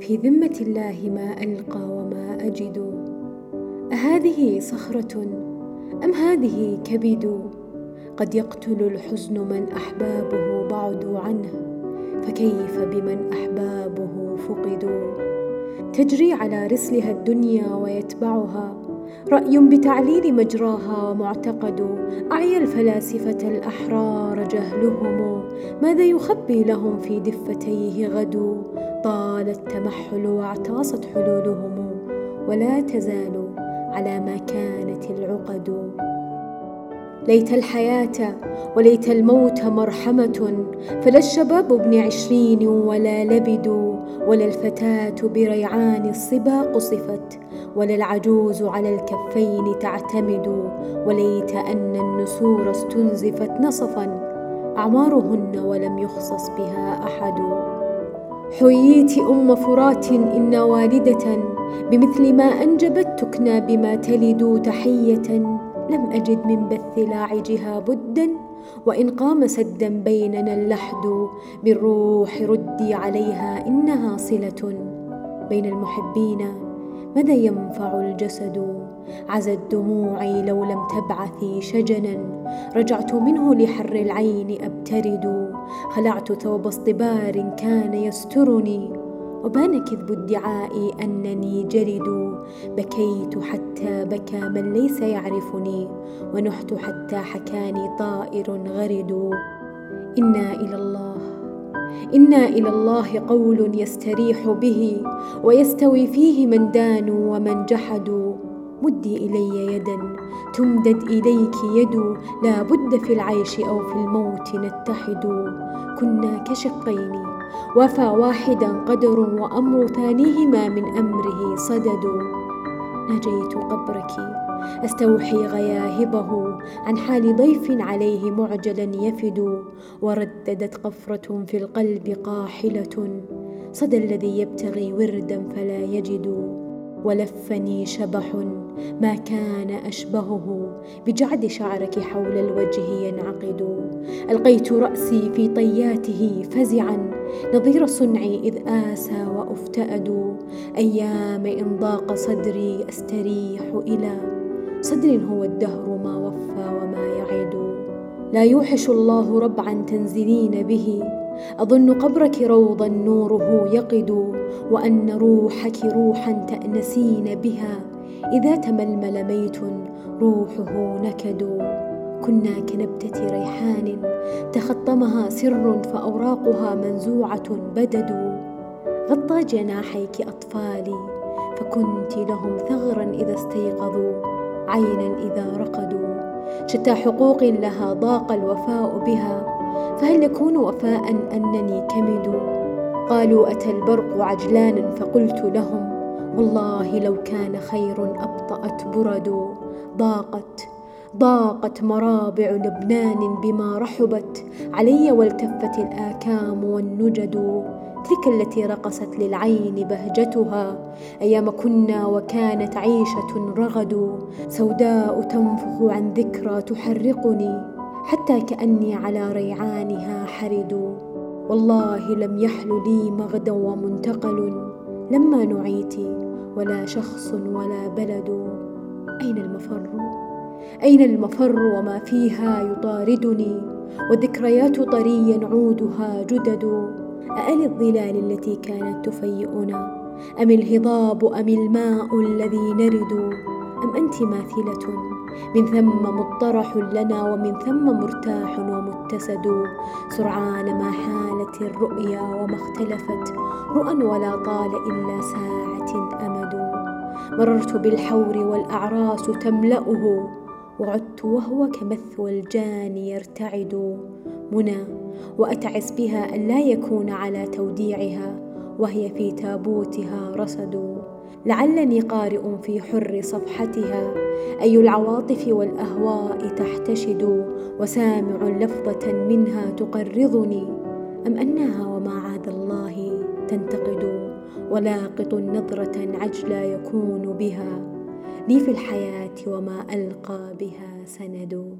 في ذمة الله ما ألقى وما أجد. أهذه صخرة أم هذه كبد؟ قد يقتل الحزن من أحبابه بعدوا عنه فكيف بمن أحبابه فقدوا؟ تجري على رسلها الدنيا ويتبعها. رأي بتعليل مجراها ومعتقد أعيا الفلاسفة الأحرار جهلهم. ماذا يخبي لهم في دفتيه غد؟ طال التمحل واعتاصت حلولهم. ولا تزال على ما كانت العقد. ليت الحياة وليت الموت مرحمة. فلا الشباب ابن عشرين ولا لبد ولا الفتاة بريعان الصبا قصفت ولا العجوز على الكفين تعتمد وليت أن النسور استنزفت نصفا أعمارهن ولم يخصص بها أحد. حييت أم فرات إن والدة بمثل ما أنجبت تكنى بما تلد تحية لم أجد من بث لاعجها بدا. وإن قام سدا بيننا اللحد بالروح ردي عليها إنها صلة بين المحبين. ماذا ينفع الجسد؟ عزت دموعي لو لم تبعثي شجنا. رجعت منه لحر العين أبترد. خلعت ثوب اصطبار كان يسترني. وبان كذب ادعائي أنني جرد بكيت حتى بكى من ليس يعرفني ونحت حتى حكاني طائر غرد إنا إلى الله إنا إلى الله قول يستريح به ويستوي فيه من دانوا ومن جحدوا. مدي إلي يدا تمدد إليك يد لا بد في العيش أو في الموت نتحد. كنا كشقين. وفى واحدا قدر وأمر ثانيهما من أمره صدد. نجيت قبرك. أستوحي غياهبه. عن حال ضيف عليه معجلا يفد. ورددت قفرة في القلب قاحلة. صدى الذي يبتغي وردا فلا يجد. ولفني شبح ما كان أشبهه بجعد شعرك حول الوجه ينعقد. ألقيت رأسي في طياته فزعا نظير صنعي إذ آسى وأفتأد. أيام ان ضاق صدري أستريح إلى صدر هو الدهر ما وفى وما يعد لا يوحش الله ربعا تنزلين به. أظن قبرك روضا نوره يقد وأن روحك روحا تأنسين بها. إذا تململ ميت روحه نكد. كنا كنبتة ريحان تخطمها سر فأوراقها منزوعة بدد. غطى جناحيك أطفالي فكنت لهم ثغرا إذا استيقظوا عينا إذا رقدوا. شتى حقوق لها ضاق الوفاء بها. فهل يكون وفاء أنني كمد قالوا أتى البرق عجلانا فقلت لهم والله لو كان خير أبطأت برد. ضاقت ضاقت مرابع لبنان بما رحبت. علي والتفت الآكام والنجد. تلك التي رقصت للعين بهجتها. أيام كنا وكانت عيشة رغد. سوداء تنفخ عن ذكرى تحرقني. حتى كأني على ريعانها حرد. والله لم يحل لي مغدا ومنتقل لما نعيت ولا شخص ولا بلد. أين المفر؟ أين المفر وما فيها يطاردني؟ وذكريات طري عودها جدد. أأل الظلال التي كانت تفيئنا؟ أم الهضاب أم الماء الذي نرد؟ أم أنت ماثلة؟ من ثم مطرح لنا ومن ثم مرتاح ومتسد. سرعان ما حالت الرؤيا وما اختلفت رؤى ولا طال إلا ساعة أمد. مررت بالحور والأعراس تملأه وعدت وهو كمثوى الجاني يرتعد. منى وأتعس بها أن لا يكون على توديعها وهي في تابوتها رصد. لعلني قارئ في حر صفحتها. أي العواطف والأهواء تحتشد وسامع لفظة منها تقرضني. أم أنها وما عاد الله تنتقد ولاقط نظرة عجلى يكون بها. لي في الحياة وما ألقى بها سند.